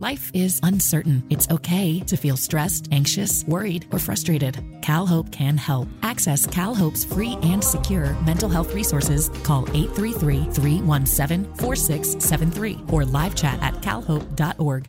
Life is uncertain. It's okay to feel stressed, anxious, worried, or frustrated. CalHope can help. Access CalHope's free and secure mental health resources. Call 833-317-4673 or live chat at calhope.org.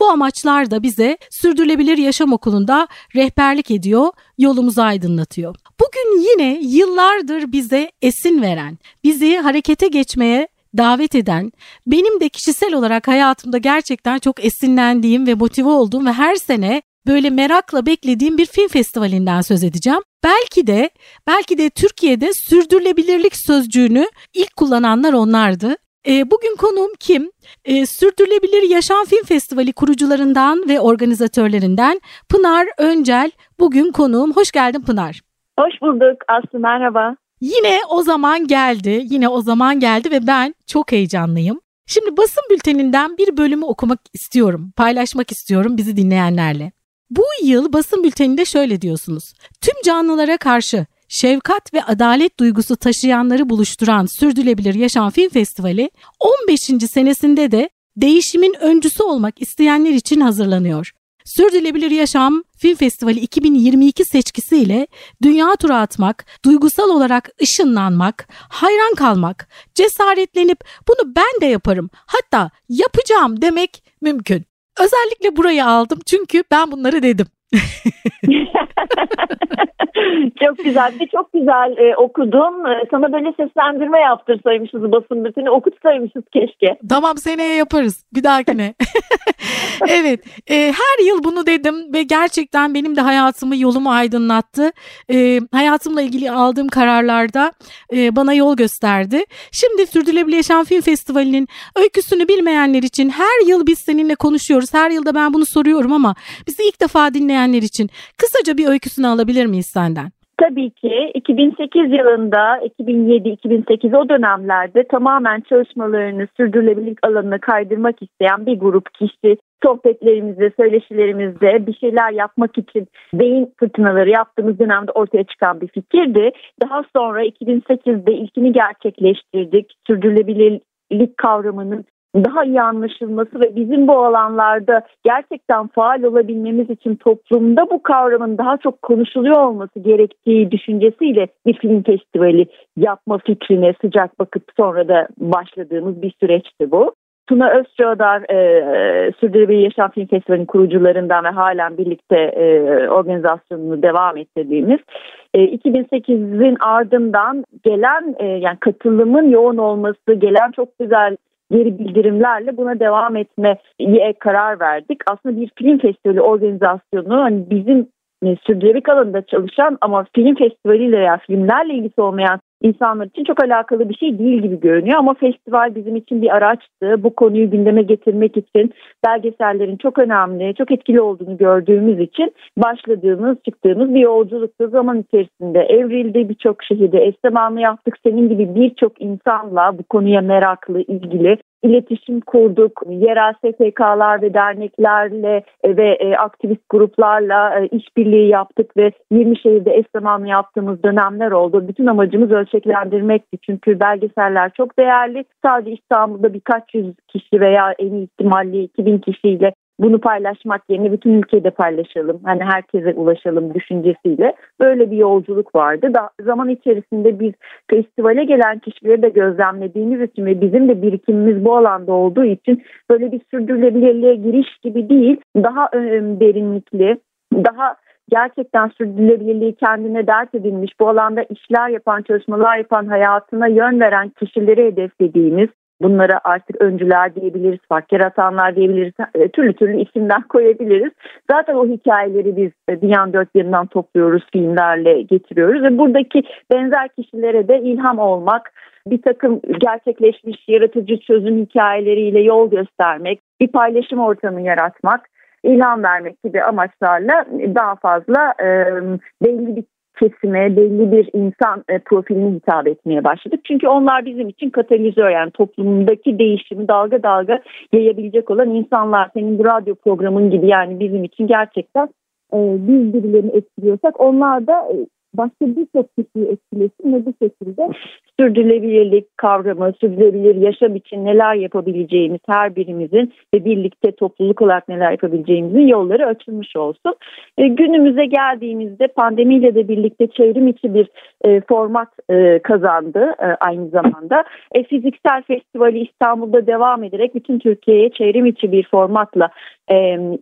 Bu amaçlar da bize Sürdürülebilir Yaşam Okulu'nda rehberlik ediyor, yolumuzu aydınlatıyor. Bugün yine yıllardır bize esin veren, bizi harekete geçmeye davet eden, benim de kişisel olarak hayatımda gerçekten çok esinlendiğim ve motive olduğum ve her sene böyle merakla beklediğim bir film festivalinden söz edeceğim. Belki de belki de Türkiye'de sürdürülebilirlik sözcüğünü ilk kullananlar onlardı. E, bugün konuğum kim? E, Sürdürülebilir Yaşam Film Festivali kurucularından ve organizatörlerinden Pınar Öncel. Bugün konuğum. Hoş geldin Pınar. Hoş bulduk Aslı merhaba. Yine o zaman geldi. Yine o zaman geldi ve ben çok heyecanlıyım. Şimdi basın bülteninden bir bölümü okumak istiyorum. Paylaşmak istiyorum bizi dinleyenlerle. Bu yıl basın bülteninde şöyle diyorsunuz. Tüm canlılara karşı şefkat ve adalet duygusu taşıyanları buluşturan Sürdürülebilir Yaşam Film Festivali 15. senesinde de değişimin öncüsü olmak isteyenler için hazırlanıyor. Sürdürülebilir Yaşam Film Festivali 2022 seçkisiyle dünya turu atmak, duygusal olarak ışınlanmak, hayran kalmak, cesaretlenip bunu ben de yaparım hatta yapacağım demek mümkün. Özellikle burayı aldım çünkü ben bunları dedim. çok güzel. Bir çok güzel e, okudun. E, sana böyle seslendirme yaptırsaymışız basın bülteni okutsaymışız keşke. Tamam seneye yaparız. Bir dahakine. evet. E, her yıl bunu dedim ve gerçekten benim de hayatımı yolumu aydınlattı. E, hayatımla ilgili aldığım kararlarda e, bana yol gösterdi. Şimdi Sürdürülebilir Yaşam Film Festivali'nin öyküsünü bilmeyenler için her yıl biz seninle konuşuyoruz. Her yılda ben bunu soruyorum ama bizi ilk defa dinleyenler için kısaca bir öyküsünü alabilir miyiz senden? Tabii ki 2008 yılında 2007-2008 o dönemlerde tamamen çalışmalarını sürdürülebilirlik alanına kaydırmak isteyen bir grup kişi sohbetlerimizde, söyleşilerimizde bir şeyler yapmak için beyin fırtınaları yaptığımız dönemde ortaya çıkan bir fikirdi. Daha sonra 2008'de ilkini gerçekleştirdik. Sürdürülebilirlik kavramının daha iyi anlaşılması ve bizim bu alanlarda gerçekten faal olabilmemiz için toplumda bu kavramın daha çok konuşuluyor olması gerektiği düşüncesiyle bir film festivali yapma fikrine sıcak bakıp sonra da başladığımız bir süreçti bu. Tuna Özçağdar e, Sürdürülebilir Yaşam Film Festivali'nin kurucularından ve halen birlikte e, organizasyonunu devam ettirdiğimiz e, 2008'in ardından gelen e, yani katılımın yoğun olması, gelen çok güzel geri bildirimlerle buna devam etmeye karar verdik. Aslında bir film festivali organizasyonu hani bizim e, sürdürülebilir alanında çalışan ama film festivaliyle veya filmlerle ilgisi olmayan insanlar için çok alakalı bir şey değil gibi görünüyor ama festival bizim için bir araçtı. Bu konuyu gündeme getirmek için belgesellerin çok önemli, çok etkili olduğunu gördüğümüz için başladığımız, çıktığımız bir yolculukta zaman içerisinde evrildi. Birçok şehirde esnemanlı yaptık. Senin gibi birçok insanla bu konuya meraklı, ilgili iletişim kurduk. Yerel STK'lar ve derneklerle e, ve e, aktivist gruplarla e, işbirliği yaptık ve 20 şehirde eş yaptığımız dönemler oldu. Bütün amacımız ölçeklendirmekti. Çünkü belgeseller çok değerli. Sadece İstanbul'da birkaç yüz kişi veya en ihtimalle 2000 kişiyle bunu paylaşmak yerine bütün ülkede paylaşalım. Hani herkese ulaşalım düşüncesiyle böyle bir yolculuk vardı. Da, zaman içerisinde biz festivale gelen kişileri de gözlemlediğimiz için ve bizim de birikimimiz bu alanda olduğu için böyle bir sürdürülebilirliğe giriş gibi değil, daha derinlikli, daha gerçekten sürdürülebilirliği kendine dert edilmiş, bu alanda işler yapan, çalışmalar yapan, hayatına yön veren kişileri hedeflediğimiz, Bunlara artık öncüler diyebiliriz, fark yaratanlar diyebiliriz, e, türlü türlü isimler koyabiliriz. Zaten o hikayeleri biz e, dünyanın dört yanından topluyoruz, filmlerle getiriyoruz ve buradaki benzer kişilere de ilham olmak, bir takım gerçekleşmiş yaratıcı çözüm hikayeleriyle yol göstermek, bir paylaşım ortamı yaratmak, ilham vermek gibi amaçlarla daha fazla e, belli bir kesime, belli bir insan e, profiline hitap etmeye başladık. Çünkü onlar bizim için katalizör yani toplumdaki değişimi dalga dalga yayabilecek olan insanlar. Senin bu radyo programın gibi yani bizim için gerçekten e, biz birilerini etkiliyorsak onlar da e, başka birçok kişiyi etkilesin ve bu şekilde sürdürülebilirlik kavramı, sürdürülebilir yaşam için neler yapabileceğimiz her birimizin ve birlikte topluluk olarak neler yapabileceğimizin yolları açılmış olsun. E, günümüze geldiğimizde pandemiyle de birlikte çevrim içi bir e, format e, kazandı e, aynı zamanda. E, fiziksel festivali İstanbul'da devam ederek bütün Türkiye'ye çevrim içi bir formatla e,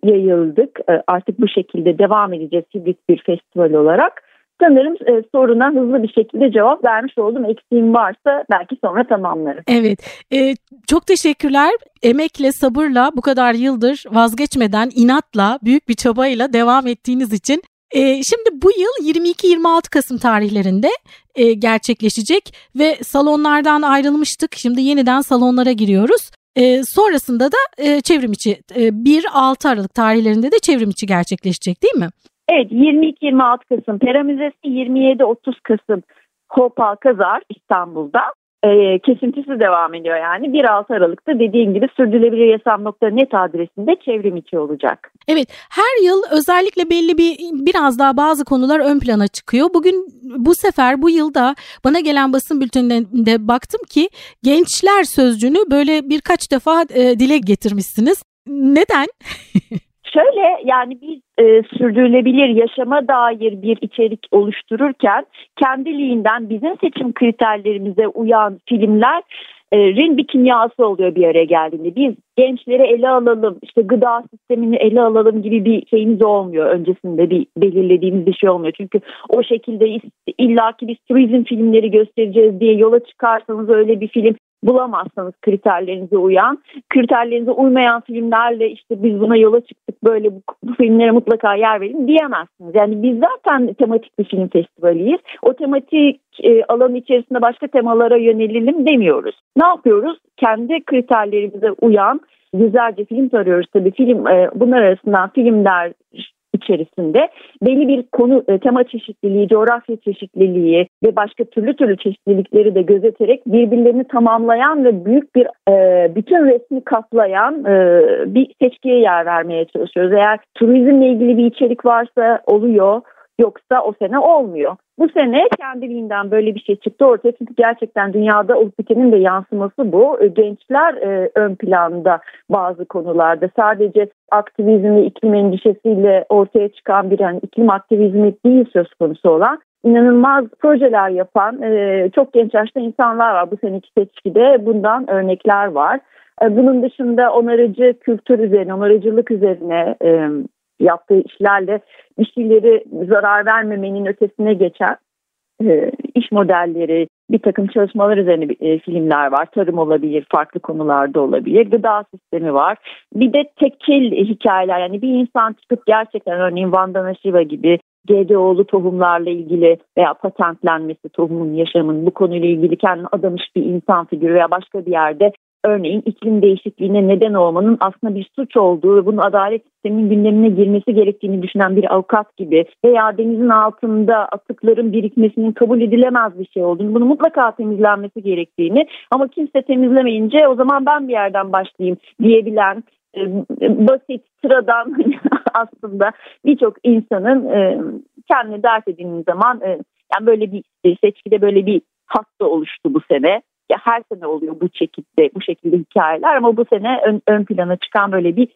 yayıldık. E, artık bu şekilde devam edeceğiz hibrit bir festival olarak. Sanırım e, soruna hızlı bir şekilde cevap vermiş oldum. Eksiğim varsa belki sonra tamamlarım. Evet. E, çok teşekkürler. Emekle, sabırla bu kadar yıldır vazgeçmeden, inatla, büyük bir çabayla devam ettiğiniz için e, şimdi bu yıl 22-26 Kasım tarihlerinde e, gerçekleşecek ve salonlardan ayrılmıştık. Şimdi yeniden salonlara giriyoruz. E, sonrasında da e, çevrim içi e, 1-6 Aralık tarihlerinde de çevrim içi gerçekleşecek değil mi? Evet 22-26 Kasım Pera Müzesi 27-30 Kasım Hopal Kazar İstanbul'da e, kesintisi devam ediyor yani 1-6 Aralık'ta dediğim gibi sürdürülebilir yaşam.net adresinde çevrim içi olacak. Evet her yıl özellikle belli bir biraz daha bazı konular ön plana çıkıyor. Bugün bu sefer bu yılda bana gelen basın bülteninde baktım ki gençler sözcüğünü böyle birkaç defa e, dile getirmişsiniz. Neden? Şöyle yani biz e, sürdürülebilir yaşama dair bir içerik oluştururken kendiliğinden bizim seçim kriterlerimize uyan filmler rin bir kimyası oluyor bir araya geldiğinde. Biz gençleri ele alalım, işte gıda sistemini ele alalım gibi bir şeyimiz olmuyor. Öncesinde bir belirlediğimiz bir şey olmuyor. Çünkü o şekilde illaki biz turizm filmleri göstereceğiz diye yola çıkarsanız öyle bir film bulamazsanız kriterlerinize uyan, kriterlerinize uymayan filmlerle işte biz buna yola çıktık böyle bu, bu filmlere mutlaka yer verin diyemezsiniz. Yani biz zaten tematik bir film festivaliyiz. O tematik e, alan içerisinde başka temalara yönelelim demiyoruz. Ne yapıyoruz? Kendi kriterlerimize uyan yüzlerce film tarıyoruz tabii film e, bunlar arasından filmler içerisinde belli bir konu e, tema çeşitliliği, coğrafya çeşitliliği ve başka türlü türlü çeşitlilikleri de gözeterek birbirlerini tamamlayan ve büyük bir e, bütün resmi kaplayan e, bir seçkiye yer vermeye çalışıyoruz. Eğer turizmle ilgili bir içerik varsa oluyor Yoksa o sene olmuyor. Bu sene kendiliğinden böyle bir şey çıktı ortaya çünkü gerçekten dünyada olup bitenin de yansıması bu. Gençler e, ön planda bazı konularda sadece aktivizm iklim endişesiyle ortaya çıkan bir yani iklim aktivizmi değil söz konusu olan inanılmaz projeler yapan e, çok genç yaşta insanlar var. Bu seneki seçkide bundan örnekler var. E, bunun dışında onarıcı kültür üzerine, onarıcılık üzerine e, yaptığı işlerle bir şeyleri zarar vermemenin ötesine geçen e, iş modelleri, bir takım çalışmalar üzerine e, filmler var. Tarım olabilir, farklı konularda olabilir. Gıda sistemi var. Bir de tekil hikayeler. Yani bir insan çıkıp gerçekten örneğin Vandana Shiva gibi GDO'lu tohumlarla ilgili veya patentlenmesi, tohumun yaşamın bu konuyla ilgili kendini adamış bir insan figürü veya başka bir yerde örneğin iklim değişikliğine neden olmanın aslında bir suç olduğu ve bunun adalet sisteminin gündemine girmesi gerektiğini düşünen bir avukat gibi veya denizin altında atıkların birikmesinin kabul edilemez bir şey olduğunu, bunu mutlaka temizlenmesi gerektiğini ama kimse temizlemeyince o zaman ben bir yerden başlayayım diyebilen e, basit, sıradan aslında birçok insanın e, kendine dert edindiği zaman e, yani böyle bir seçkide böyle bir hasta oluştu bu sene ya her sene oluyor bu şekilde bu şekilde hikayeler ama bu sene ön, ön plana çıkan böyle bir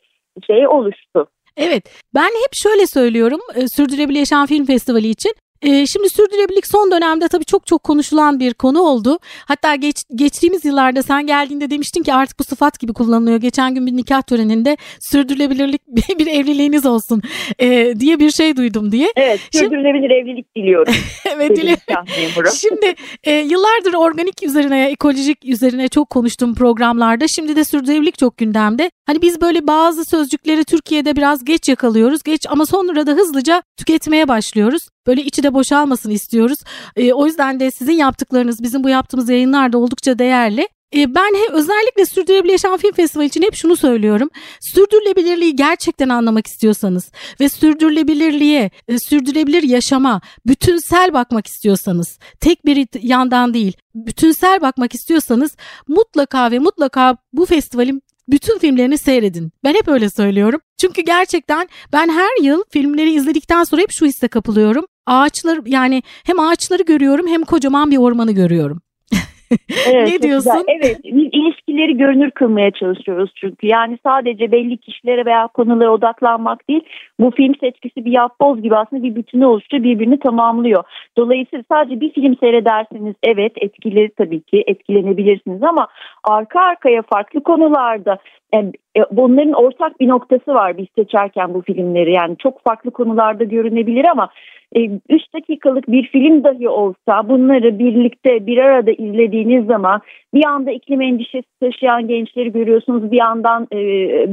şey oluştu. Evet ben hep şöyle söylüyorum e, Sürdürülebilir Yaşam Film Festivali için E, şimdi sürdürülebilirlik son dönemde tabii çok çok konuşulan bir konu oldu. Hatta geç, geçtiğimiz yıllarda sen geldiğinde demiştin ki artık bu sıfat gibi kullanılıyor. Geçen gün bir nikah töreninde sürdürülebilirlik bir evliliğiniz olsun e, diye bir şey duydum diye. Evet sürdürülebilir Şimdi, evlilik diliyorum. evet diliyorum. Şimdi e, yıllardır organik üzerine, ekolojik üzerine çok konuştum programlarda. Şimdi de sürdürülebilirlik çok gündemde. Hani biz böyle bazı sözcükleri Türkiye'de biraz geç yakalıyoruz. Geç ama sonra da hızlıca tüketmeye başlıyoruz. Böyle içi de boşalmasın istiyoruz. E, o yüzden de sizin yaptıklarınız bizim bu yaptığımız yayınlar da oldukça değerli. E, ben he, özellikle Sürdürülebilir Yaşam Film Festivali için hep şunu söylüyorum. Sürdürülebilirliği gerçekten anlamak istiyorsanız ve sürdürülebilirliğe, e, sürdürülebilir yaşama bütünsel bakmak istiyorsanız, tek bir yandan değil, bütünsel bakmak istiyorsanız mutlaka ve mutlaka bu festivalin bütün filmlerini seyredin. Ben hep öyle söylüyorum. Çünkü gerçekten ben her yıl filmleri izledikten sonra hep şu hisse kapılıyorum. Ağaçlar yani hem ağaçları görüyorum hem kocaman bir ormanı görüyorum. Evet, ne diyorsun? Güzel. Evet, biz ilişkileri görünür kılmaya çalışıyoruz çünkü. Yani sadece belli kişilere veya konulara odaklanmak değil. Bu film seçkisi bir yapboz gibi aslında bir bütünü oluşturuyor, birbirini tamamlıyor. Dolayısıyla sadece bir film seyrederseniz evet etkili tabii ki etkilenebilirsiniz ama arka arkaya farklı konularda yani e, bunların ortak bir noktası var biz seçerken bu filmleri. Yani çok farklı konularda görünebilir ama 3 e, dakikalık bir film dahi olsa bunları birlikte bir arada izlediğiniz zaman bir anda iklim endişesi taşıyan gençleri görüyorsunuz. Bir yandan e,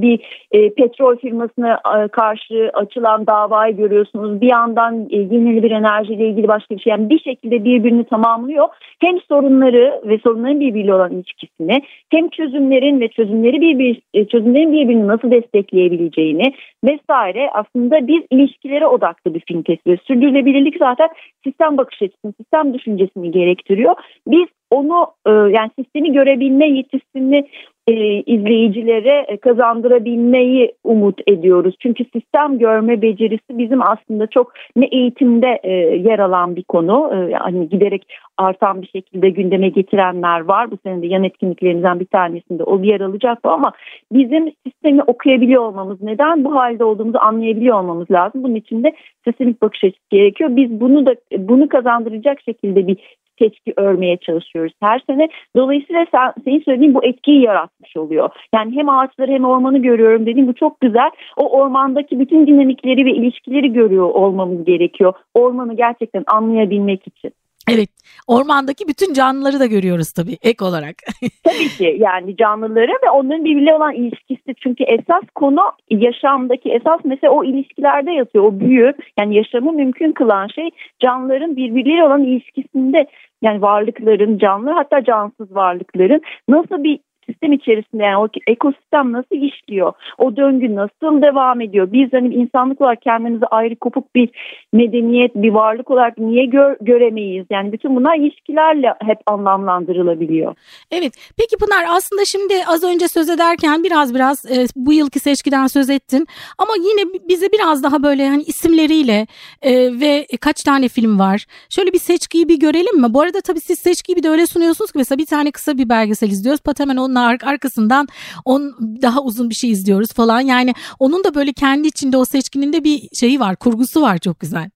bir e, petrol firmasına e, karşı açılan davayı görüyorsunuz. Bir yandan e, yenilenebilir enerjiyle ilgili başka bir şey. Yani bir şekilde birbirini tamamlıyor. Hem sorunları ve sorunların birbiriyle olan ilişkisini hem çözümlerin ve çözümleri birbir, e, çözümlerin birbirini nasıl destekleyebileceğini vesaire aslında bir ilişkilere odaklı bir film kesimi. Sürdürülebilirlik zaten sistem bakış açısını, sistem düşüncesini gerektiriyor. Biz onu e, yani sistemi görebilme yetisini e, izleyicilere kazandırabilmeyi umut ediyoruz. Çünkü sistem görme becerisi bizim aslında çok ne eğitimde e, yer alan bir konu. Hani giderek artan bir şekilde gündeme getirenler var. Bu sene de yan etkinliklerimizden bir tanesinde o yer alacak bu ama bizim sistemi okuyabiliyor olmamız neden bu halde olduğumuzu anlayabiliyor olmamız lazım. Bunun için de sistemik bakış açısı gerekiyor. Biz bunu da bunu kazandıracak şekilde bir seçki örmeye çalışıyoruz her sene. Dolayısıyla sen, senin söylediğin bu etkiyi yaratmış oluyor. Yani hem ağaçları hem ormanı görüyorum dediğim bu çok güzel. O ormandaki bütün dinamikleri ve ilişkileri görüyor olmamız gerekiyor. Ormanı gerçekten anlayabilmek için. Evet ormandaki bütün canlıları da görüyoruz tabii ek olarak. tabii ki yani canlıları ve onların birbirine olan ilişkisi. Çünkü esas konu yaşamdaki esas mesela o ilişkilerde yatıyor. O büyü yani yaşamı mümkün kılan şey canlıların birbirleriyle olan ilişkisinde yani varlıkların canlı hatta cansız varlıkların nasıl bir sistem içerisinde yani o ekosistem nasıl işliyor? O döngü nasıl devam ediyor? Biz hani insanlık olarak kendimizi ayrı kopuk bir medeniyet, bir varlık olarak niye gör, göremeyiz? Yani bütün bunlar ilişkilerle hep anlamlandırılabiliyor. Evet. Peki Pınar aslında şimdi az önce söz ederken biraz biraz e, bu yılki seçkiden söz ettin. Ama yine bize biraz daha böyle hani isimleriyle e, ve kaç tane film var? Şöyle bir seçkiyi bir görelim mi? Bu arada tabii siz seçkiyi bir de öyle sunuyorsunuz ki mesela bir tane kısa bir belgesel izliyoruz. Pat hemen onun arkasından on daha uzun bir şey izliyoruz falan. Yani onun da böyle kendi içinde o seçkinin de bir şeyi var, kurgusu var çok güzel.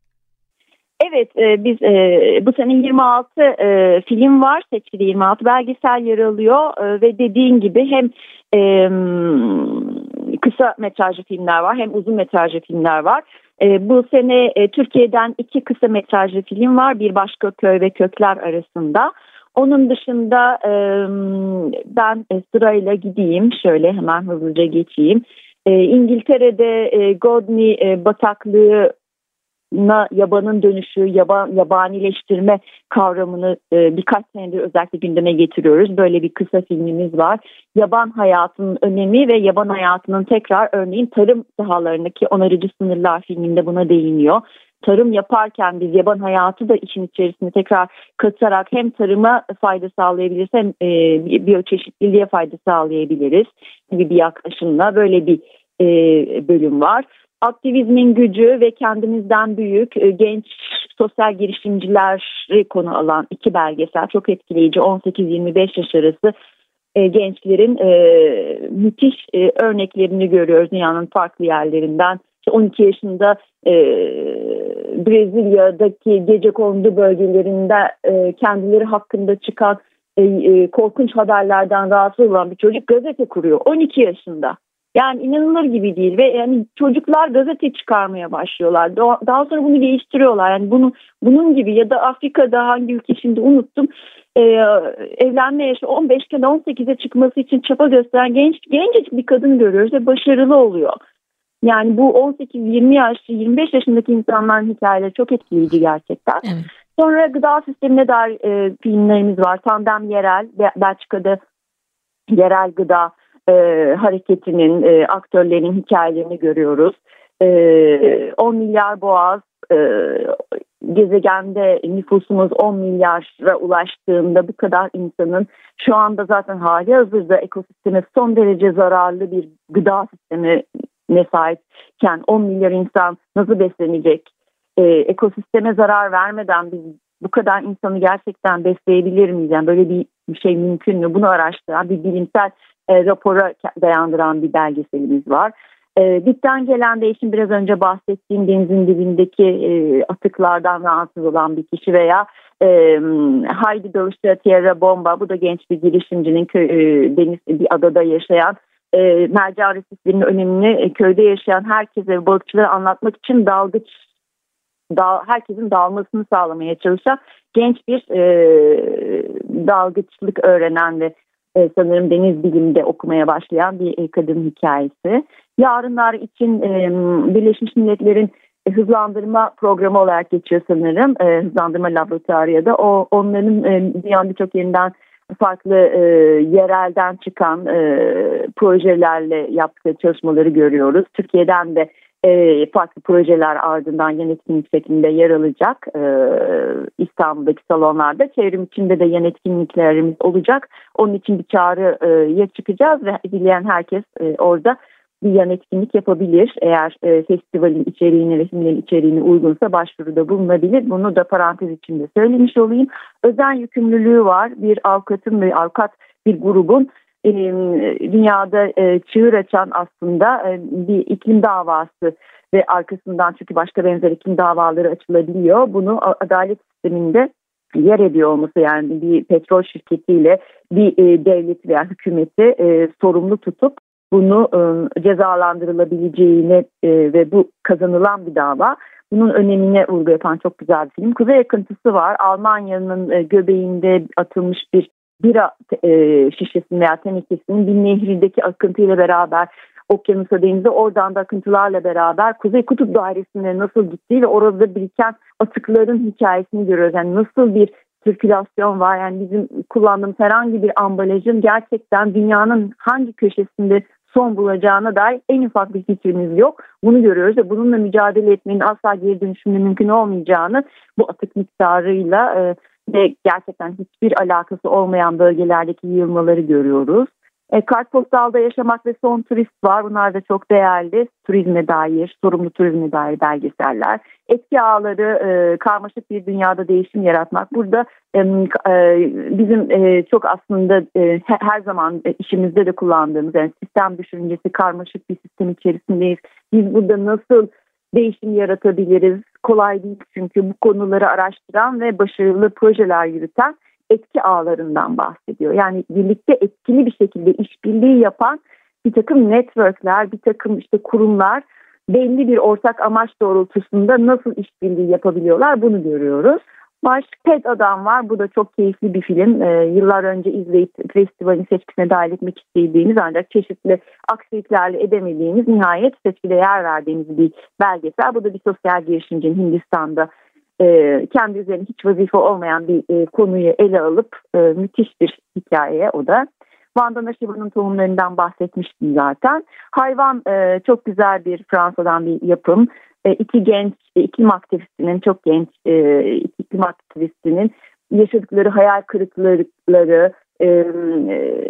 Evet e, biz e, bu sene 26 e, film var seçkide 26 belgesel yer alıyor e, ve dediğin gibi hem e, kısa metrajlı filmler var hem uzun metrajlı filmler var. E, bu sene e, Türkiye'den iki kısa metrajlı film var bir başka köy ve kökler arasında. Onun dışında e, ben sırayla gideyim şöyle hemen hızlıca geçeyim. E, İngiltere'de e, Godney e, bataklığı yabanın dönüşü, yaban, yabanileştirme kavramını e, birkaç senedir özellikle gündeme getiriyoruz. Böyle bir kısa filmimiz var. Yaban hayatının önemi ve yaban hayatının tekrar örneğin tarım sahalarındaki onarıcı sınırlar filminde buna değiniyor tarım yaparken biz yaban hayatı da işin içerisine tekrar katarak hem tarıma fayda sağlayabiliriz hem e, biyoçeşitliliğe fayda sağlayabiliriz. Gibi bir yaklaşımla böyle bir e, bölüm var. Aktivizmin gücü ve kendimizden büyük e, genç sosyal girişimcileri konu alan iki belgesel çok etkileyici. 18-25 yaş arası e, gençlerin e, müthiş e, örneklerini görüyoruz dünyanın farklı yerlerinden 12 yaşında e, Brezilya'daki gece kondu bölgelerinde e, kendileri hakkında çıkan e, e, korkunç haberlerden rahatsız olan bir çocuk gazete kuruyor 12 yaşında. Yani inanılır gibi değil ve yani çocuklar gazete çıkarmaya başlıyorlar. Daha sonra bunu geliştiriyorlar. Yani bunu bunun gibi ya da Afrika'da hangi ülke şimdi unuttum. Ee, evlenme yaşı 15 iken 18'e çıkması için çaba gösteren genç gencecik bir kadın görüyoruz ve başarılı oluyor. Yani bu 18-20 yaşlı 25 yaşındaki insanların hikayeleri çok etkileyici gerçekten. Evet. Sonra gıda sistemine dair e, filmlerimiz var. Tandem Yerel, Belçika'da yerel gıda e, hareketinin, e, aktörlerin hikayelerini görüyoruz. E, 10 milyar boğaz, e, gezegende nüfusumuz 10 milyara ulaştığında bu kadar insanın şu anda zaten hali hazırda ekosisteme son derece zararlı bir gıda sistemi ne sahipken 10 milyar insan nasıl beslenecek? E, ekosisteme zarar vermeden biz bu kadar insanı gerçekten besleyebilir miyiz? Yani böyle bir, şey mümkün mü? Bunu araştıran bir bilimsel e, rapora dayandıran bir belgeselimiz var. E, dipten gelen değişim biraz önce bahsettiğim denizin dibindeki e, atıklardan rahatsız olan bir kişi veya e, Heidi Dövüştüre Tierra Bomba bu da genç bir girişimcinin köy, e, deniz bir adada yaşayan e, mercan resiflerinin önemini e, köyde yaşayan herkese ve balıkçılara anlatmak için dalgıç dal, herkesin dalmasını sağlamaya çalışan genç bir e, dalgıçlık öğrenen ve e, sanırım deniz bilimde okumaya başlayan bir e, kadın hikayesi. Yarınlar için e, Birleşmiş Milletler'in e, hızlandırma programı olarak geçiyor sanırım. E, hızlandırma laboratuvarı ya da o onların e, dünyanın birçok yerinden farklı e, yerelden çıkan e, projelerle yaptığı çalışmaları görüyoruz. Türkiye'den de e, farklı projeler ardından yan etkinlik şeklinde yer alacak e, İstanbul'daki salonlarda. Çevrim içinde de yan etkinliklerimiz olacak. Onun için bir çağrıya çıkacağız ve dileyen herkes e, orada bir yan etkinlik yapabilir. Eğer e, festivalin içeriğine, resimlerin içeriğine uygunsa başvuruda bulunabilir. Bunu da parantez içinde söylemiş olayım. Özel yükümlülüğü var. Bir avukatın ve avukat bir grubun e, dünyada e, çığır açan aslında e, bir iklim davası ve arkasından çünkü başka benzer iklim davaları açılabiliyor. Bunu adalet sisteminde yer ediyor olması yani bir petrol şirketiyle bir e, devlet veya hükümeti e, sorumlu tutup bunu e, cezalandırılabileceğini e, ve bu kazanılan bir dava. Bunun önemine vurgu yapan çok güzel bir film. Kuzey akıntısı var. Almanya'nın e, göbeğinde atılmış bir bira şişesinin veya tenekesinin bir nehirdeki akıntıyla beraber okyanusa denize oradan da akıntılarla beraber Kuzey Kutup Dairesi'ne nasıl gittiği ve orada biriken atıkların hikayesini görüyoruz. Yani nasıl bir sirkülasyon var. Yani bizim kullandığımız herhangi bir ambalajın gerçekten dünyanın hangi köşesinde son bulacağına dair en ufak bir fikrimiz yok. Bunu görüyoruz ve bununla mücadele etmenin asla geri dönüşümde mümkün olmayacağını bu atık miktarıyla e, ve gerçekten hiçbir alakası olmayan bölgelerdeki yığılmaları görüyoruz. E, Kartpostal'da yaşamak ve son turist var. Bunlar da çok değerli. Turizme dair, sorumlu turizme dair belgeseller. Etki ağları, e, karmaşık bir dünyada değişim yaratmak. Burada e, e, bizim e, çok aslında e, her zaman işimizde de kullandığımız yani sistem düşüncesi, karmaşık bir sistem içerisindeyiz. Biz burada nasıl değişim yaratabiliriz? Kolay değil çünkü bu konuları araştıran ve başarılı projeler yürüten etki ağlarından bahsediyor. Yani birlikte etkili bir şekilde işbirliği yapan bir takım networkler, bir takım işte kurumlar belli bir ortak amaç doğrultusunda nasıl işbirliği yapabiliyorlar bunu görüyoruz. Baş TED Adam var. Bu da çok keyifli bir film. Ee, yıllar önce izleyip festivalin seçkisine dahil etmek istediğimiz ancak çeşitli aksiliklerle edemediğimiz nihayet seçkide yer verdiğimiz bir belgesel. Bu da bir sosyal girişimcinin Hindistan'da e, kendi üzerine hiç vazife olmayan bir e, konuyu ele alıp e, müthiş bir hikaye o da. Vandana Shiva'nın tohumlarından bahsetmiştim zaten. Hayvan çok güzel bir Fransa'dan bir yapım. E, iki genç iklim aktivistinin çok genç e, iklim aktivistinin yaşadıkları hayal kırıklıkları, e,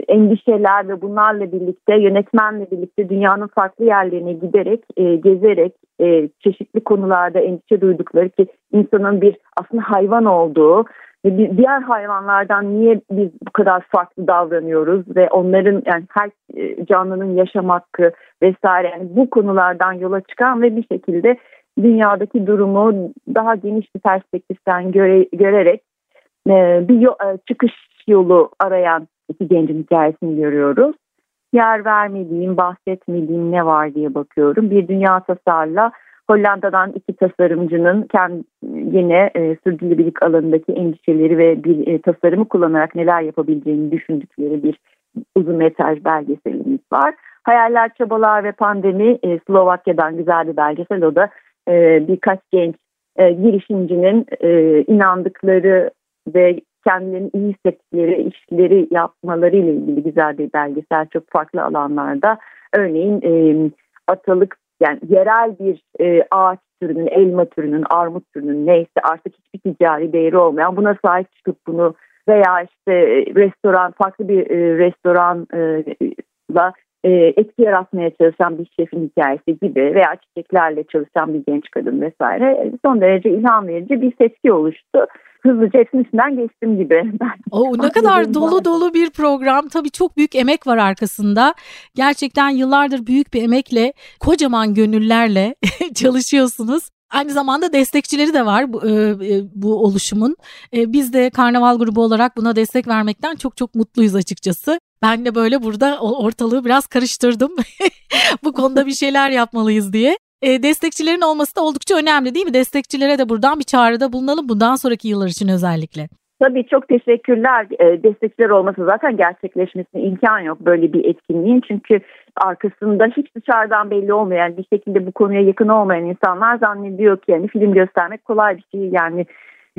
endişeler ve bunlarla birlikte yönetmenle birlikte dünyanın farklı yerlerine giderek, e, gezerek e, çeşitli konularda endişe duydukları ki insanın bir aslında hayvan olduğu ve diğer hayvanlardan niye biz bu kadar farklı davranıyoruz ve onların yani her e, canlının yaşam hakkı vesaire yani bu konulardan yola çıkan ve bir şekilde dünyadaki durumu daha geniş bir perspektiften göre, görerek e, bir e, çıkış yolu arayan iki gencin hikayesini görüyoruz. Yer vermediğim, bahsetmediğim ne var diye bakıyorum. Bir dünya tasarla Hollanda'dan iki tasarımcının kendi yine e, sürdürülebilirlik alanındaki endişeleri ve bir e, tasarımı kullanarak neler yapabileceğini düşündükleri bir uzun metraj belgeselimiz var. Hayaller, Çabalar ve Pandemi e, Slovakya'dan güzel bir belgesel. O da e, birkaç genç e, girişimcinin e, inandıkları ve kendilerini iyi hissettikleri işleri yapmaları ile ilgili güzel bir belgesel çok farklı alanlarda. Örneğin e, atalık yani yerel bir e, ağaç türünün, elma türünün, armut türünün neyse artık hiçbir ticari değeri olmayan buna sahip çıkıp bunu veya işte restoran farklı bir e, restoranla e, etki yaratmaya çalışan bir şefin hikayesi gibi veya çiçeklerle çalışan bir genç kadın vesaire son derece ilham verici bir setki oluştu hızlıca hepsinin geçtim gibi. O ne kadar dolu dolu bir program. Tabii çok büyük emek var arkasında. Gerçekten yıllardır büyük bir emekle, kocaman gönüllerle çalışıyorsunuz. Aynı zamanda destekçileri de var bu, e, e, bu oluşumun. E, biz de Karnaval grubu olarak buna destek vermekten çok çok mutluyuz açıkçası. Ben de böyle burada ortalığı biraz karıştırdım. bu konuda bir şeyler yapmalıyız diye e, destekçilerin olması da oldukça önemli değil mi? Destekçilere de buradan bir çağrıda bulunalım bundan sonraki yıllar için özellikle. Tabii çok teşekkürler. E, destekçiler olması zaten gerçekleşmesine imkan yok böyle bir etkinliğin. Çünkü arkasında hiç dışarıdan belli olmayan bir şekilde bu konuya yakın olmayan insanlar zannediyor ki yani film göstermek kolay bir şey. Yani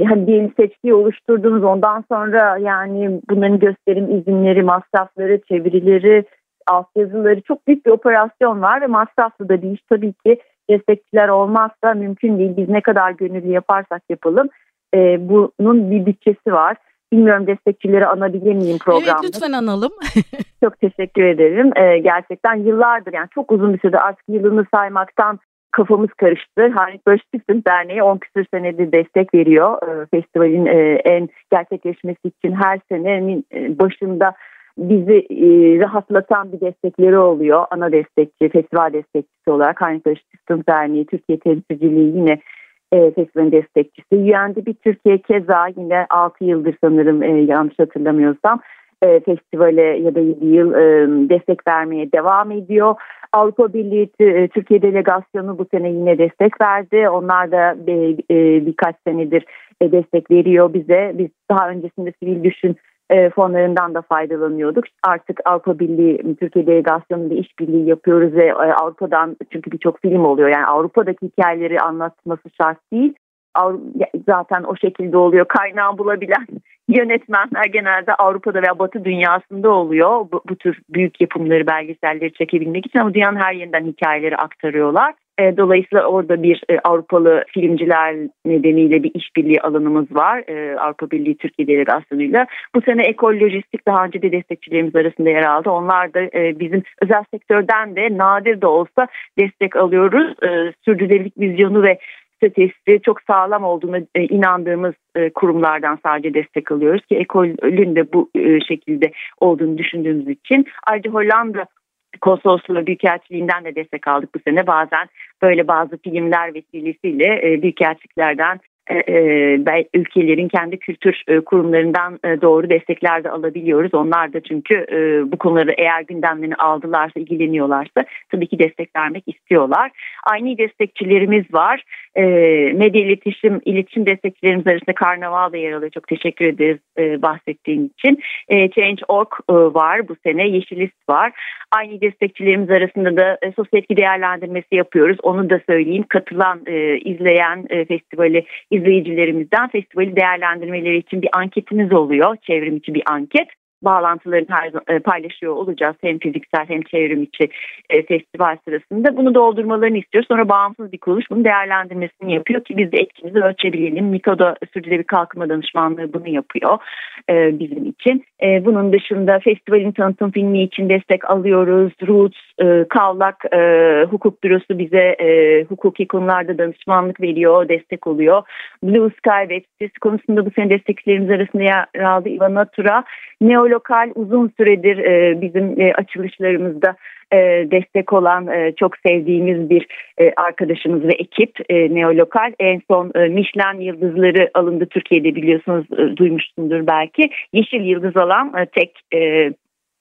hani diyelim seçkiyi oluşturdunuz ondan sonra yani bunların gösterim izinleri, masrafları, çevirileri, altyazıları çok büyük bir operasyon var ve masraflı da bir iş tabii ki destekçiler olmazsa mümkün değil. Biz ne kadar gönüllü yaparsak yapalım e, bunun bir bütçesi var. Bilmiyorum destekçileri anabilir miyim programda? Evet lütfen analım. çok teşekkür ederim. E, gerçekten yıllardır yani çok uzun bir süre artık yılını saymaktan kafamız karıştı. Hanik Barış Derneği 10 küsur senedir destek veriyor. E, festivalin e, en gerçekleşmesi için her senenin e, başında bizi e, rahatlatan bir destekleri oluyor. Ana destekçi, festival destekçisi olarak Haniktaş Sistem Derneği, Türkiye Temsilciliği yine e, festivalin destekçisi. UNDP Türkiye keza yine 6 yıldır sanırım e, yanlış hatırlamıyorsam e, festivale ya da 7 yıl e, destek vermeye devam ediyor. Avrupa Birliği e, Türkiye Delegasyonu bu sene yine destek verdi. Onlar da e, e, birkaç senedir e, destek veriyor bize. Biz daha öncesinde sivil düşün e, fonlarından da faydalanıyorduk. Artık Avrupa Birliği, Türkiye Delegasyonu ile işbirliği yapıyoruz ve e, Avrupa'dan çünkü birçok film oluyor. Yani Avrupa'daki hikayeleri anlatması şart değil. Zaten o şekilde oluyor. Kaynağı bulabilen yönetmenler genelde Avrupa'da veya Batı dünyasında oluyor. Bu, bu tür büyük yapımları, belgeselleri çekebilmek için ama dünyanın her yerinden hikayeleri aktarıyorlar. E, dolayısıyla orada bir e, Avrupalı filmciler nedeniyle bir işbirliği alanımız var. E, Avrupa Birliği Türkiye Delegasyonu'yla. Bu sene Ekol Lojistik daha önce de destekçilerimiz arasında yer aldı. Onlar da bizim özel sektörden de nadir de olsa destek alıyoruz. Sürdürülebilirlik vizyonu ve stratejisi çok sağlam olduğunu inandığımız kurumlardan sadece destek alıyoruz ki ekolün de bu şekilde olduğunu düşündüğümüz için. Ayrıca Hollanda konsolosluğu büyükelçiliğinden de destek aldık bu sene. Bazen böyle bazı filmler vesilesiyle e, büyükelçiliklerden e, ülkelerin kendi kültür e, kurumlarından doğru destekler de alabiliyoruz. Onlar da çünkü bu konuları eğer gündemlerini aldılarsa, ilgileniyorlarsa tabii ki destek vermek istiyorlar. Aynı destekçilerimiz var. Medya iletişim, iletişim destekçilerimiz arasında Karnaval da yer alıyor. Çok teşekkür ederiz bahsettiğin için. Change.org var bu sene, Yeşilist var. Aynı destekçilerimiz arasında da sosyal etki değerlendirmesi yapıyoruz. Onu da söyleyeyim. Katılan, izleyen festivali izleyicilerimizden festivali değerlendirmeleri için bir anketimiz oluyor. Çevrim içi bir anket bağlantılarını her, e, paylaşıyor olacağız hem fiziksel hem çevrim içi e, festival sırasında. Bunu doldurmalarını istiyoruz. Sonra bağımsız bir kuruluş bunun değerlendirmesini yapıyor ki biz de etkimizi ölçebilelim. Miko'da sürdürülebilir kalkınma danışmanlığı bunu yapıyor e, bizim için. Bunun dışında festivalin tanıtım filmi için destek alıyoruz. Roots, Kavlak Hukuk Bürosu bize hukuki konularda danışmanlık veriyor, destek oluyor. Blue Sky web sitesi konusunda bu sene destekçilerimiz arasında yer aldı. Ivana Tura, Neolokal uzun süredir e, bizim e, açılışlarımızda e, destek olan e, çok sevdiğimiz bir e, arkadaşımız ve ekip e, Neolokal. En son e, Michelin yıldızları alındı Türkiye'de biliyorsunuz e, duymuşsundur belki. Yeşil yıldız alan e, tek e,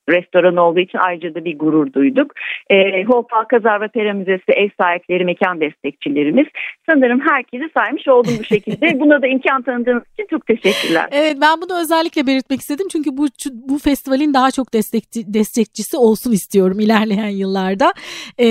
restoran olduğu için ayrıca da bir gurur duyduk. E, Hope Alcazar ve Pera Müzesi ev sahipleri, mekan destekçilerimiz. Sanırım herkesi saymış oldum bu şekilde. Buna da imkan tanıdığınız için çok teşekkürler. Evet ben bunu özellikle belirtmek istedim. Çünkü bu bu festivalin daha çok destekçi, destekçisi olsun istiyorum ilerleyen yıllarda. E,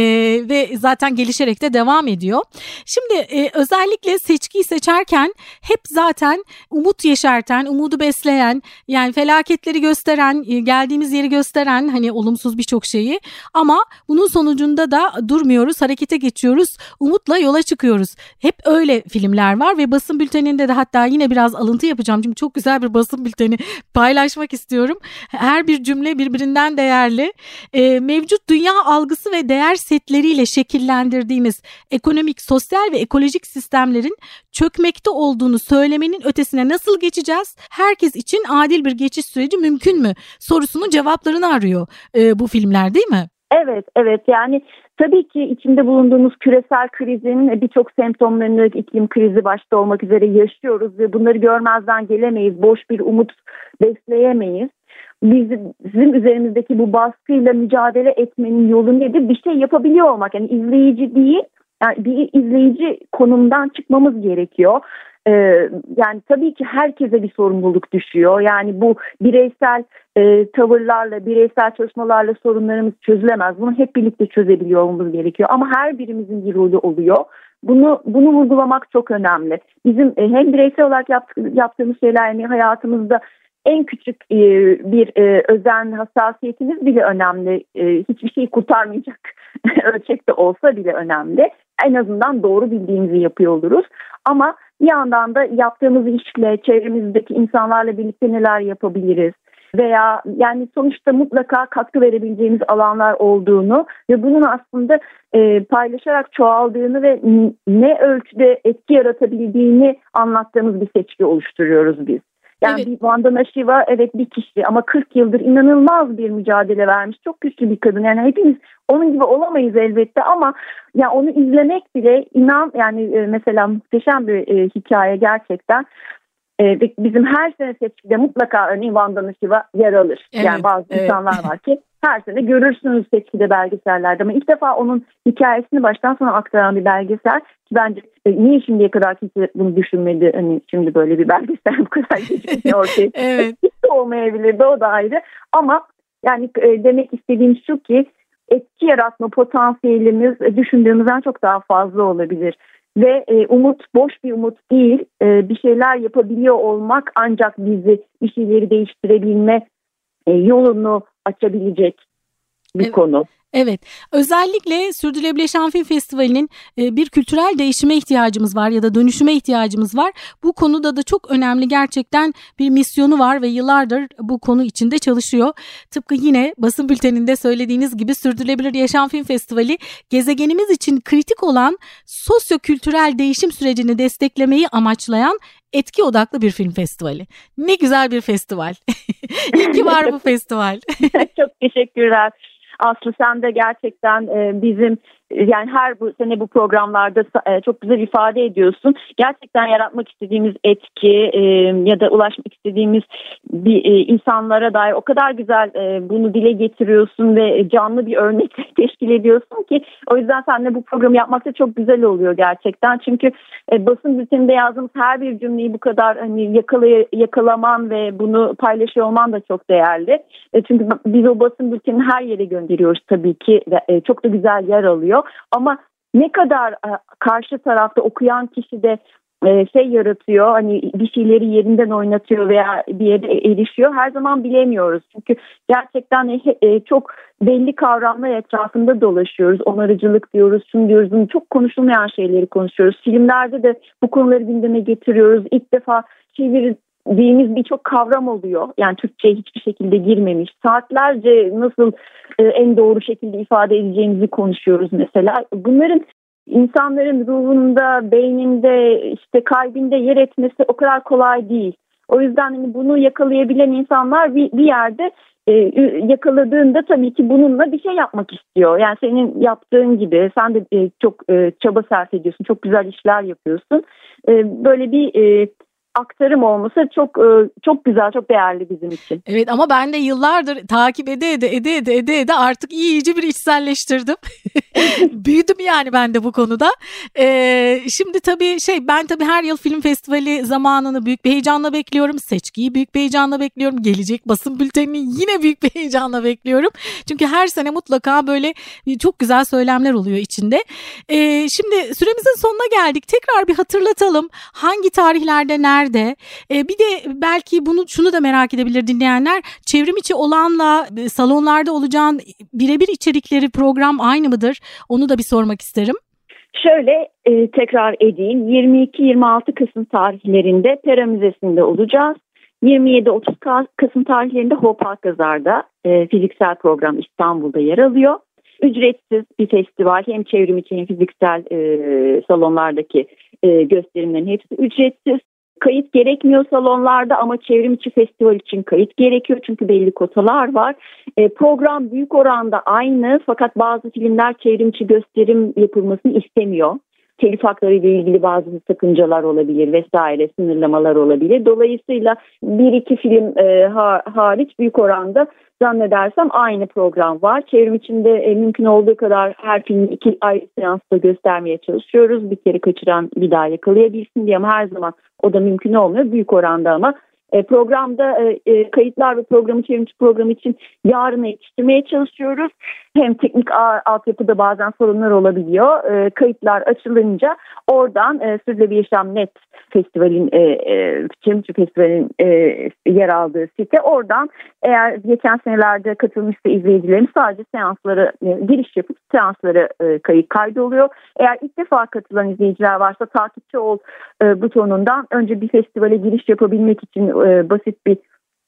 ve zaten gelişerek de devam ediyor. Şimdi e, özellikle seçkiyi seçerken hep zaten umut yeşerten, umudu besleyen, yani felaketleri gösteren, e, geldiğimiz yeri gösteren gösteren hani olumsuz birçok şeyi ama bunun sonucunda da durmuyoruz, harekete geçiyoruz, umutla yola çıkıyoruz. Hep öyle filmler var ve basın bülteninde de hatta yine biraz alıntı yapacağım çünkü çok güzel bir basın bülteni paylaşmak istiyorum. Her bir cümle birbirinden değerli. Ee, mevcut dünya algısı ve değer setleriyle şekillendirdiğimiz ekonomik, sosyal ve ekolojik sistemlerin çökmekte olduğunu söylemenin ötesine nasıl geçeceğiz? Herkes için adil bir geçiş süreci mümkün mü? Sorusunun cevaplarını arıyor e, bu filmler değil mi? Evet, evet yani tabii ki içinde bulunduğumuz küresel krizin birçok semptomlarını iklim krizi başta olmak üzere yaşıyoruz ve bunları görmezden gelemeyiz. Boş bir umut besleyemeyiz. Bizim, bizim üzerimizdeki bu baskıyla mücadele etmenin yolu nedir? Bir şey yapabiliyor olmak. Yani izleyici değil, yani bir izleyici konumdan çıkmamız gerekiyor. Ee, yani tabii ki herkese bir sorumluluk düşüyor. Yani bu bireysel e, tavırlarla, bireysel çalışmalarla sorunlarımız çözülemez. Bunu hep birlikte çözebiliyor olmamız gerekiyor. Ama her birimizin bir rolü oluyor. Bunu bunu vurgulamak çok önemli. Bizim e, hem bireysel olarak yaptığımız şeyler yani hayatımızda en küçük e, bir e, özen hassasiyetimiz bile önemli. E, hiçbir şeyi kurtarmayacak ölçekte olsa bile önemli. En azından doğru bildiğimizi yapıyor oluruz. Ama bir yandan da yaptığımız işle, çevremizdeki insanlarla birlikte neler yapabiliriz? Veya yani sonuçta mutlaka katkı verebileceğimiz alanlar olduğunu ve bunun aslında e, paylaşarak çoğaldığını ve ne ölçüde etki yaratabildiğini anlattığımız bir seçki oluşturuyoruz biz. Yani evet. bir Vandana Shiva evet bir kişi ama 40 yıldır inanılmaz bir mücadele vermiş. Çok güçlü bir kadın. Yani hepimiz onun gibi olamayız elbette ama ya yani onu izlemek bile inan yani e, mesela muhteşem bir e, hikaye gerçekten. E, bizim her sene seçkide mutlaka örneğin Vandana Shiva yer alır. Evet, yani bazı evet. insanlar var ki her sene görürsünüz seçkide belgesellerde. Ama ilk defa onun hikayesini baştan sona aktaran bir belgesel. Ki bence e, niye şimdiye kadar kimse bunu düşünmedi? Hani şimdi böyle bir belgesel bu kadar geçmiş ortaya. Evet. hiç de olmayabilirdi o da ayrı. Ama yani e, demek istediğim şu ki etki yaratma potansiyelimiz e, düşündüğümüzden çok daha fazla olabilir. Ve e, umut boş bir umut değil, e, bir şeyler yapabiliyor olmak ancak bizi bir şeyleri değiştirebilme e, yolunu açabilecek bir evet. konu. Evet özellikle Sürdürülebilir Yaşam Film Festivali'nin e, bir kültürel değişime ihtiyacımız var ya da dönüşüme ihtiyacımız var. Bu konuda da çok önemli gerçekten bir misyonu var ve yıllardır bu konu içinde çalışıyor. Tıpkı yine basın bülteninde söylediğiniz gibi Sürdürülebilir Yaşam Film Festivali gezegenimiz için kritik olan sosyo-kültürel değişim sürecini desteklemeyi amaçlayan etki odaklı bir film festivali. Ne güzel bir festival. İyi ki var bu festival. Çok teşekkürler. Aslı sen de gerçekten e, bizim yani her bu sene bu programlarda e, çok güzel ifade ediyorsun. Gerçekten yaratmak istediğimiz etki e, ya da ulaşmak istediğimiz bir e, insanlara dair o kadar güzel bunu dile getiriyorsun ve canlı bir örnek teşkil ediyorsun ki o yüzden seninle bu programı yapmak da çok güzel oluyor gerçekten. Çünkü basın bülteninde yazdığımız her bir cümleyi bu kadar hani yakalay yakalaman ve bunu paylaşıyor olman da çok değerli. Çünkü biz o basın bültenini her yere gönderiyoruz tabii ki ve çok da güzel yer alıyor. Ama ne kadar e, karşı tarafta okuyan kişi de e, şey yaratıyor hani bir şeyleri yerinden oynatıyor veya bir yere erişiyor her zaman bilemiyoruz. Çünkü gerçekten e, çok belli kavramlar etrafında dolaşıyoruz. Onarıcılık diyoruz, şunu diyoruz, bunu çok konuşulmayan şeyleri konuşuyoruz. Filmlerde de bu konuları gündeme getiriyoruz. İlk defa çeviri girmediğimiz birçok kavram oluyor. Yani Türkçe'ye hiçbir şekilde girmemiş. Saatlerce nasıl e, en doğru şekilde ifade edeceğimizi konuşuyoruz mesela. Bunların insanların ruhunda, beyninde, işte kalbinde yer etmesi o kadar kolay değil. O yüzden hani bunu yakalayabilen insanlar bir, bir yerde e, yakaladığında tabii ki bununla bir şey yapmak istiyor. Yani senin yaptığın gibi sen de e, çok e, çaba sarf ediyorsun, çok güzel işler yapıyorsun. E, böyle bir e, aktarım olması çok e, çok güzel, çok değerli bizim için. Evet ama ben de yıllardır takip ede ede ede ede ede ede artık iyice bir içselleştirdim. Büyüdüm yani ben de bu konuda. Ee, şimdi tabii şey ben tabii her yıl film festivali zamanını büyük bir heyecanla bekliyorum. Seçkiyi büyük bir heyecanla bekliyorum. Gelecek basın bültenini yine büyük bir heyecanla bekliyorum. Çünkü her sene mutlaka böyle çok güzel söylemler oluyor içinde. Ee, şimdi süremizin sonuna geldik. Tekrar bir hatırlatalım. Hangi tarihlerde nerede nerede? E, bir de belki bunu şunu da merak edebilir dinleyenler. Çevrim içi olanla e, salonlarda olacağın birebir içerikleri program aynı mıdır? Onu da bir sormak isterim. Şöyle e, tekrar edeyim. 22-26 Kasım tarihlerinde Pera Müzesi'nde olacağız. 27-30 Kasım tarihlerinde Hoparkazar'da e, fiziksel program İstanbul'da yer alıyor. Ücretsiz bir festival hem çevrim içi hem fiziksel e, salonlardaki e, gösterimlerin hepsi ücretsiz. Kayıt gerekmiyor salonlarda ama çevrim içi festival için kayıt gerekiyor çünkü belli kotalar var. E, program büyük oranda aynı fakat bazı filmler çevrim içi gösterim yapılmasını istemiyor. Telif hakları ile ilgili bazı sakıncalar olabilir vesaire sınırlamalar olabilir. Dolayısıyla bir iki film e, ha, hariç büyük oranda zannedersem aynı program var. Çevrim içinde e, mümkün olduğu kadar her filmi iki ayrı seansta göstermeye çalışıyoruz. Bir kere kaçıran bir daha yakalayabilsin diye ama her zaman o da mümkün olmuyor. Büyük oranda ama e, programda e, e, kayıtlar ve programı çevrimiçi programı için yarına yetiştirmeye çalışıyoruz. Hem teknik altyapıda bazen sorunlar olabiliyor. E, kayıtlar açılınca oradan e, Sürdürülebilir Yaşam Net Festival'in e, e, Çevrimiçi Festival'in e, yer aldığı site. Oradan eğer geçen senelerde katılmışsa izleyicilerimiz sadece seansları e, giriş yapıp seansları e, kayıt kaydoluyor. Eğer ilk defa katılan izleyiciler varsa takipçi ol e, butonundan önce bir festivale giriş yapabilmek için e, basit bir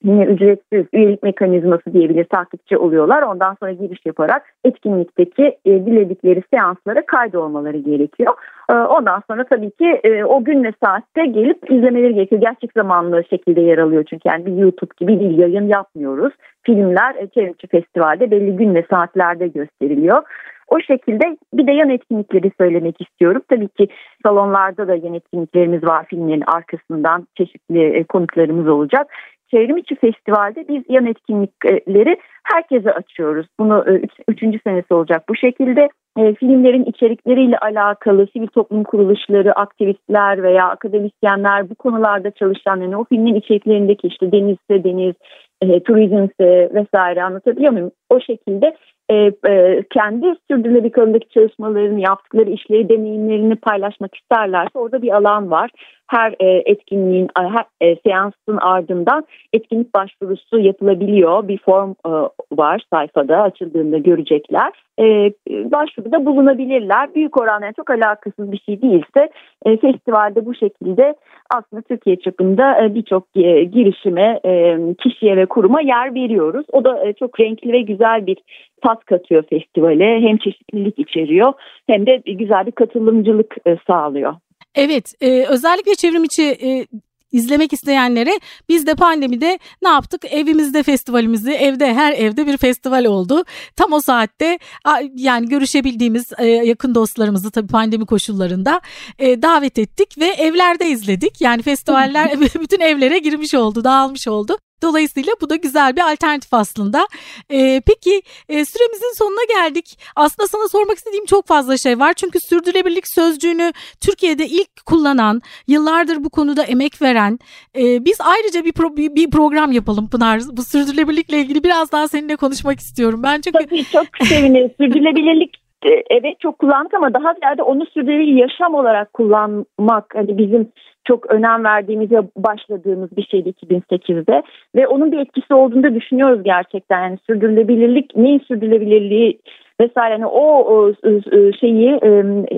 yine ücretsiz üyelik mekanizması diyebilir takipçi oluyorlar. Ondan sonra giriş yaparak etkinlikteki e, diledikleri seanslara kaydolmaları gerekiyor. E, ondan sonra tabii ki e, o gün ve saatte gelip izlemeleri gerekiyor. Gerçek zamanlı şekilde yer alıyor çünkü yani bir YouTube gibi bir yayın yapmıyoruz. Filmler e, Çevrimçi Festival'de belli gün ve saatlerde gösteriliyor. O şekilde bir de yan etkinlikleri söylemek istiyorum. Tabii ki salonlarda da yan etkinliklerimiz var filmlerin arkasından çeşitli e, konuklarımız olacak. Çevrim içi festivalde biz yan etkinlikleri herkese açıyoruz. Bunu e, üç, üçüncü senesi olacak bu şekilde. E, filmlerin içerikleriyle alakalı sivil toplum kuruluşları, aktivistler veya akademisyenler bu konularda çalışan yani o filmin içeriklerindeki işte denizse deniz, e, turizmse vesaire anlatabiliyor muyum? O şekilde e, e, kendi sürdürülebilir çalışmalarını, yaptıkları işleri, deneyimlerini paylaşmak isterlerse orada bir alan var. Her e, etkinliğin, her e, seansın ardından etkinlik başvurusu yapılabiliyor. Bir form e, var sayfada açıldığında görecekler. E, başvuruda bulunabilirler. Büyük oranda çok alakasız bir şey değilse e, festivalde bu şekilde aslında Türkiye çapında birçok girişime, kişiye ve kuruma yer veriyoruz. O da çok renkli ve güzel bir tat katıyor festivale. Hem çeşitlilik içeriyor hem de güzel bir katılımcılık sağlıyor. Evet, e, özellikle çevrim içi e, izlemek isteyenlere biz de pandemide ne yaptık? Evimizde festivalimizi evde her evde bir festival oldu. Tam o saatte yani görüşebildiğimiz e, yakın dostlarımızı tabii pandemi koşullarında e, davet ettik ve evlerde izledik. Yani festivaller bütün evlere girmiş oldu, dağılmış oldu. Dolayısıyla bu da güzel bir alternatif aslında. Ee, peki e, süremizin sonuna geldik. Aslında sana sormak istediğim çok fazla şey var. Çünkü sürdürülebilirlik sözcüğünü Türkiye'de ilk kullanan, yıllardır bu konuda emek veren, e, biz ayrıca bir, pro, bir, bir program yapalım Pınar. Bu sürdürülebilirlikle ilgili biraz daha seninle konuşmak istiyorum. Ben çünkü Tabii çok sevinirim. sürdürülebilirlik evet çok kullandık ama daha ziyade onu sürdürülebilir yaşam olarak kullanmak hani bizim çok önem verdiğimiz ve başladığımız bir şeydi 2008'de ve onun bir etkisi olduğunu da düşünüyoruz gerçekten. Yani sürdürülebilirlik, neyin sürdürülebilirliği vesaire yani o, şeyi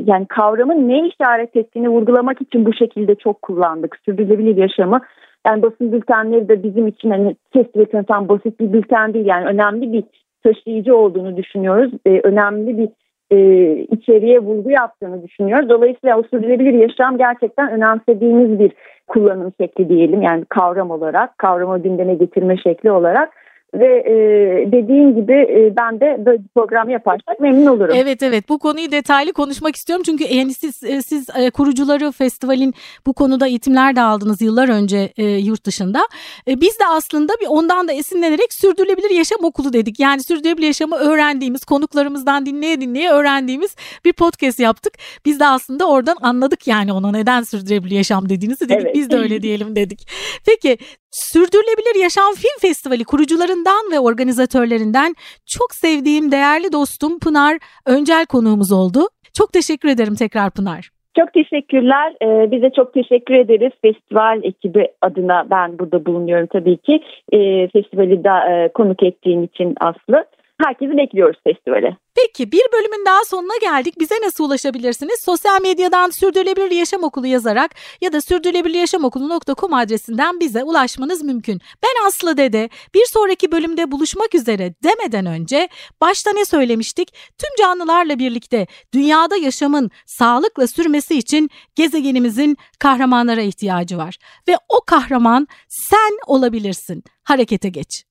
yani kavramın ne işaret ettiğini vurgulamak için bu şekilde çok kullandık. Sürdürülebilir yaşamı Yani basın bültenleri de bizim için hani festival tanıtan basit bir bülten değil. Yani önemli bir taşıyıcı olduğunu düşünüyoruz. E, önemli bir e, içeriye vurgu yaptığını düşünüyoruz. Dolayısıyla o sürdürülebilir yaşam gerçekten önemsediğimiz bir kullanım şekli diyelim. Yani kavram olarak, kavramı gündeme getirme şekli olarak ve e, dediğim gibi e, ben de böyle bir program yaparsak memnun olurum. Evet evet bu konuyu detaylı konuşmak istiyorum çünkü yani siz, e, siz e, kurucuları festivalin bu konuda eğitimler de aldınız yıllar önce e, yurt dışında. E, biz de aslında bir ondan da esinlenerek sürdürülebilir yaşam okulu dedik. Yani sürdürülebilir yaşamı öğrendiğimiz konuklarımızdan dinleye dinleye öğrendiğimiz bir podcast yaptık. Biz de aslında oradan anladık yani ona neden sürdürülebilir yaşam dediğinizi dedik. Evet. Biz de öyle diyelim dedik. Peki Sürdürülebilir Yaşam Film Festivali kurucularından ve organizatörlerinden çok sevdiğim değerli dostum Pınar Öncel konuğumuz oldu. Çok teşekkür ederim tekrar Pınar. Çok teşekkürler. Ee, bize çok teşekkür ederiz. Festival ekibi adına ben burada bulunuyorum tabii ki. Ee, festivali de e, konuk ettiğim için Aslı. Herkesi bekliyoruz festivale. Peki bir bölümün daha sonuna geldik. Bize nasıl ulaşabilirsiniz? Sosyal medyadan Sürdürülebilir Yaşam Okulu yazarak ya da sürdürülebiliryaşamokulu.com adresinden bize ulaşmanız mümkün. Ben Aslı Dede. Bir sonraki bölümde buluşmak üzere demeden önce başta ne söylemiştik? Tüm canlılarla birlikte dünyada yaşamın sağlıkla sürmesi için gezegenimizin kahramanlara ihtiyacı var. Ve o kahraman sen olabilirsin. Harekete geç.